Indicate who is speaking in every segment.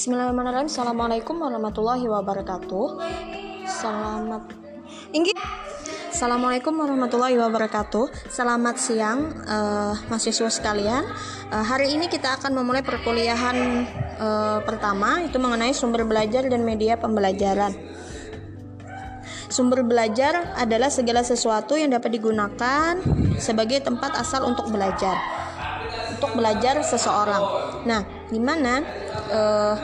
Speaker 1: Bismillahirrahmanirrahim. Assalamualaikum warahmatullahi wabarakatuh. Selamat Inggit. Assalamualaikum warahmatullahi wabarakatuh. Selamat siang uh, mahasiswa sekalian. Uh, hari ini kita akan memulai perkuliahan uh, pertama itu mengenai sumber belajar dan media pembelajaran. Sumber belajar adalah segala sesuatu yang dapat digunakan sebagai tempat asal untuk belajar. Untuk belajar seseorang. Nah, di mana uh,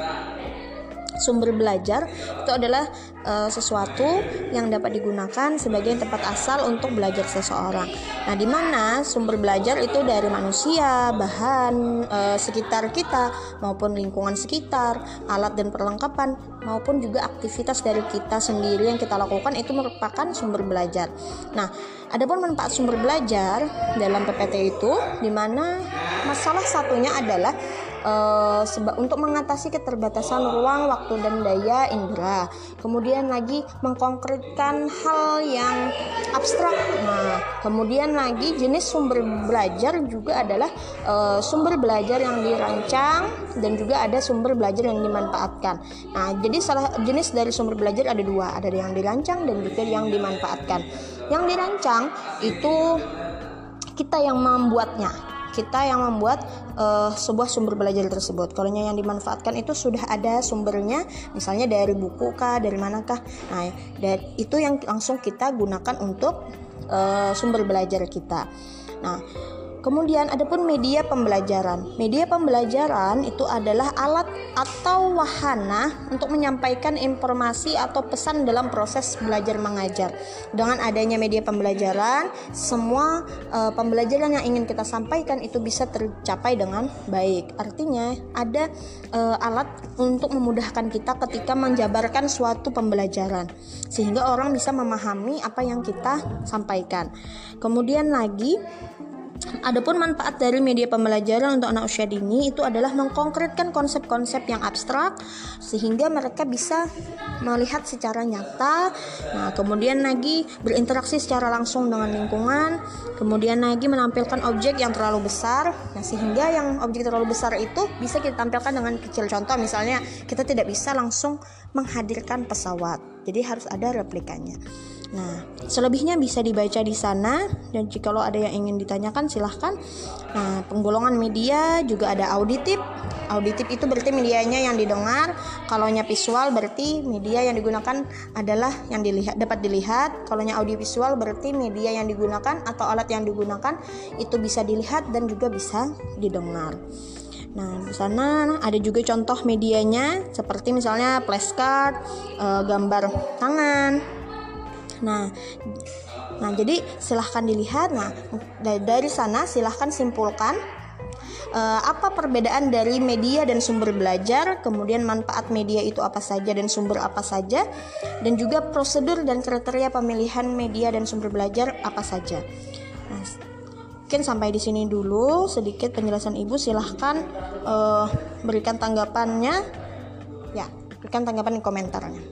Speaker 1: sumber belajar itu adalah uh, sesuatu yang dapat digunakan sebagai tempat asal untuk belajar seseorang. Nah, di mana sumber belajar itu dari manusia, bahan uh, sekitar kita maupun lingkungan sekitar, alat dan perlengkapan maupun juga aktivitas dari kita sendiri yang kita lakukan itu merupakan sumber belajar. Nah, adapun manfaat sumber belajar dalam PPT itu di mana masalah satunya adalah uh, untuk mengatasi keterbatasan ruang, waktu dan daya indera. Kemudian lagi mengkonkretkan hal yang abstrak. Nah, kemudian lagi jenis sumber belajar juga adalah uh, sumber belajar yang dirancang dan juga ada sumber belajar yang dimanfaatkan. Nah, jadi salah jenis dari sumber belajar ada dua, ada yang dirancang dan juga yang dimanfaatkan. Yang dirancang itu kita yang membuatnya kita yang membuat uh, sebuah sumber belajar tersebut. Kalau yang dimanfaatkan itu sudah ada sumbernya, misalnya dari buku kah, dari manakah. Nah, dan itu yang langsung kita gunakan untuk uh, sumber belajar kita. Nah, Kemudian ada pun media pembelajaran. Media pembelajaran itu adalah alat atau wahana untuk menyampaikan informasi atau pesan dalam proses belajar mengajar. Dengan adanya media pembelajaran, semua uh, pembelajaran yang ingin kita sampaikan itu bisa tercapai dengan baik. Artinya ada uh, alat untuk memudahkan kita ketika menjabarkan suatu pembelajaran sehingga orang bisa memahami apa yang kita sampaikan. Kemudian lagi Adapun manfaat dari media pembelajaran untuk anak usia dini itu adalah mengkonkretkan konsep-konsep yang abstrak sehingga mereka bisa melihat secara nyata. Nah, kemudian lagi berinteraksi secara langsung dengan lingkungan, kemudian lagi menampilkan objek yang terlalu besar. Nah, sehingga yang objek terlalu besar itu bisa kita tampilkan dengan kecil. Contoh misalnya kita tidak bisa langsung menghadirkan pesawat. Jadi harus ada replikanya. Nah, selebihnya bisa dibaca di sana dan jika lo ada yang ingin ditanyakan silahkan. Nah, penggolongan media juga ada auditif. Auditif itu berarti medianya yang didengar. Kalau visual berarti media yang digunakan adalah yang dilihat dapat dilihat. Kalau audiovisual berarti media yang digunakan atau alat yang digunakan itu bisa dilihat dan juga bisa didengar. Nah, di sana ada juga contoh medianya seperti misalnya flashcard, eh, gambar tangan, Nah, nah jadi silahkan dilihat. Nah, dari sana silahkan simpulkan uh, apa perbedaan dari media dan sumber belajar, kemudian manfaat media itu apa saja dan sumber apa saja, dan juga prosedur dan kriteria pemilihan media dan sumber belajar apa saja. Nah, mungkin sampai di sini dulu sedikit penjelasan ibu. Silahkan uh, berikan tanggapannya, ya, berikan tanggapan di komentarnya.